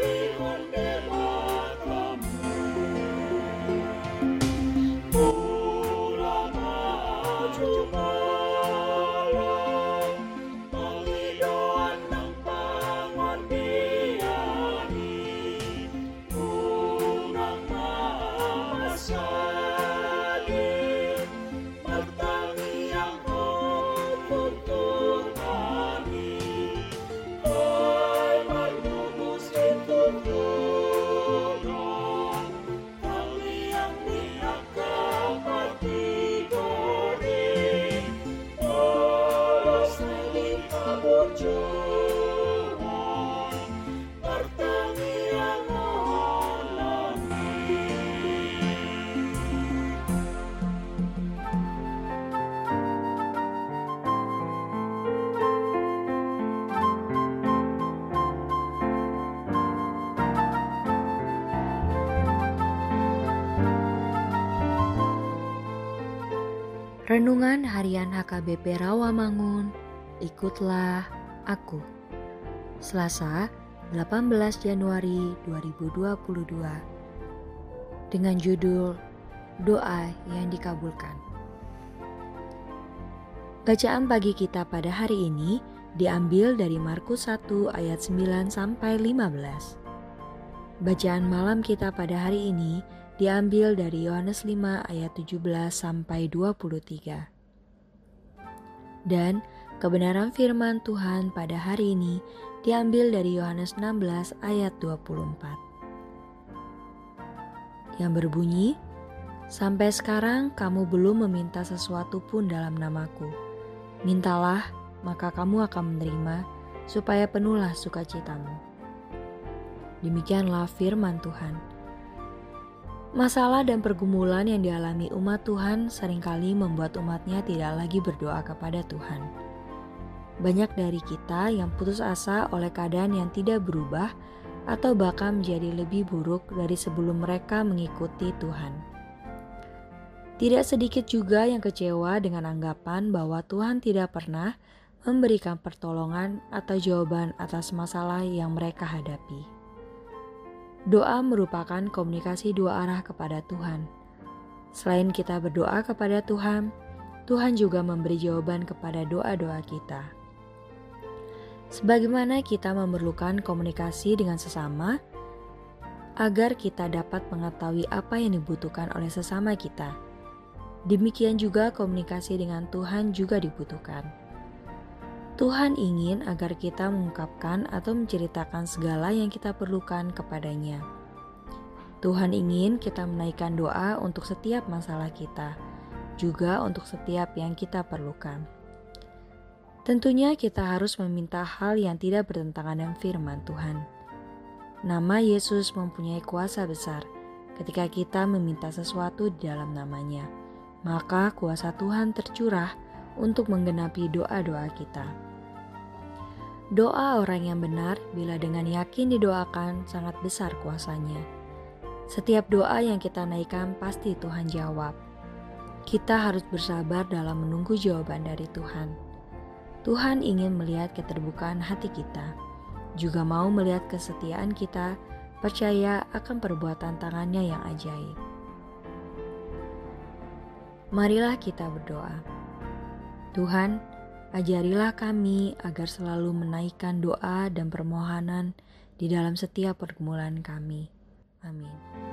Holy One Renungan Harian HKBP Rawamangun, ikutlah aku. Selasa, 18 Januari 2022. Dengan judul Doa yang dikabulkan. Bacaan pagi kita pada hari ini diambil dari Markus 1 ayat 9 sampai 15. Bacaan malam kita pada hari ini diambil dari Yohanes 5 ayat 17 sampai 23. Dan kebenaran firman Tuhan pada hari ini diambil dari Yohanes 16 ayat 24. Yang berbunyi, Sampai sekarang kamu belum meminta sesuatu pun dalam namaku. Mintalah, maka kamu akan menerima, supaya penuhlah sukacitamu. Demikianlah firman Tuhan. Masalah dan pergumulan yang dialami umat Tuhan sering kali membuat umatnya tidak lagi berdoa kepada Tuhan. Banyak dari kita yang putus asa oleh keadaan yang tidak berubah atau bahkan menjadi lebih buruk dari sebelum mereka mengikuti Tuhan. Tidak sedikit juga yang kecewa dengan anggapan bahwa Tuhan tidak pernah memberikan pertolongan atau jawaban atas masalah yang mereka hadapi. Doa merupakan komunikasi dua arah kepada Tuhan. Selain kita berdoa kepada Tuhan, Tuhan juga memberi jawaban kepada doa-doa kita. Sebagaimana kita memerlukan komunikasi dengan sesama, agar kita dapat mengetahui apa yang dibutuhkan oleh sesama kita. Demikian juga komunikasi dengan Tuhan juga dibutuhkan. Tuhan ingin agar kita mengungkapkan atau menceritakan segala yang kita perlukan kepadanya. Tuhan ingin kita menaikkan doa untuk setiap masalah kita, juga untuk setiap yang kita perlukan. Tentunya kita harus meminta hal yang tidak bertentangan dengan firman Tuhan. Nama Yesus mempunyai kuasa besar ketika kita meminta sesuatu di dalam namanya. Maka kuasa Tuhan tercurah untuk menggenapi doa-doa kita. Doa orang yang benar, bila dengan yakin didoakan, sangat besar kuasanya. Setiap doa yang kita naikkan, pasti Tuhan jawab. Kita harus bersabar dalam menunggu jawaban dari Tuhan. Tuhan ingin melihat keterbukaan hati kita, juga mau melihat kesetiaan kita, percaya akan perbuatan tangannya yang ajaib. Marilah kita berdoa. Tuhan, Ajarilah kami agar selalu menaikkan doa dan permohonan di dalam setiap pergumulan kami. Amin.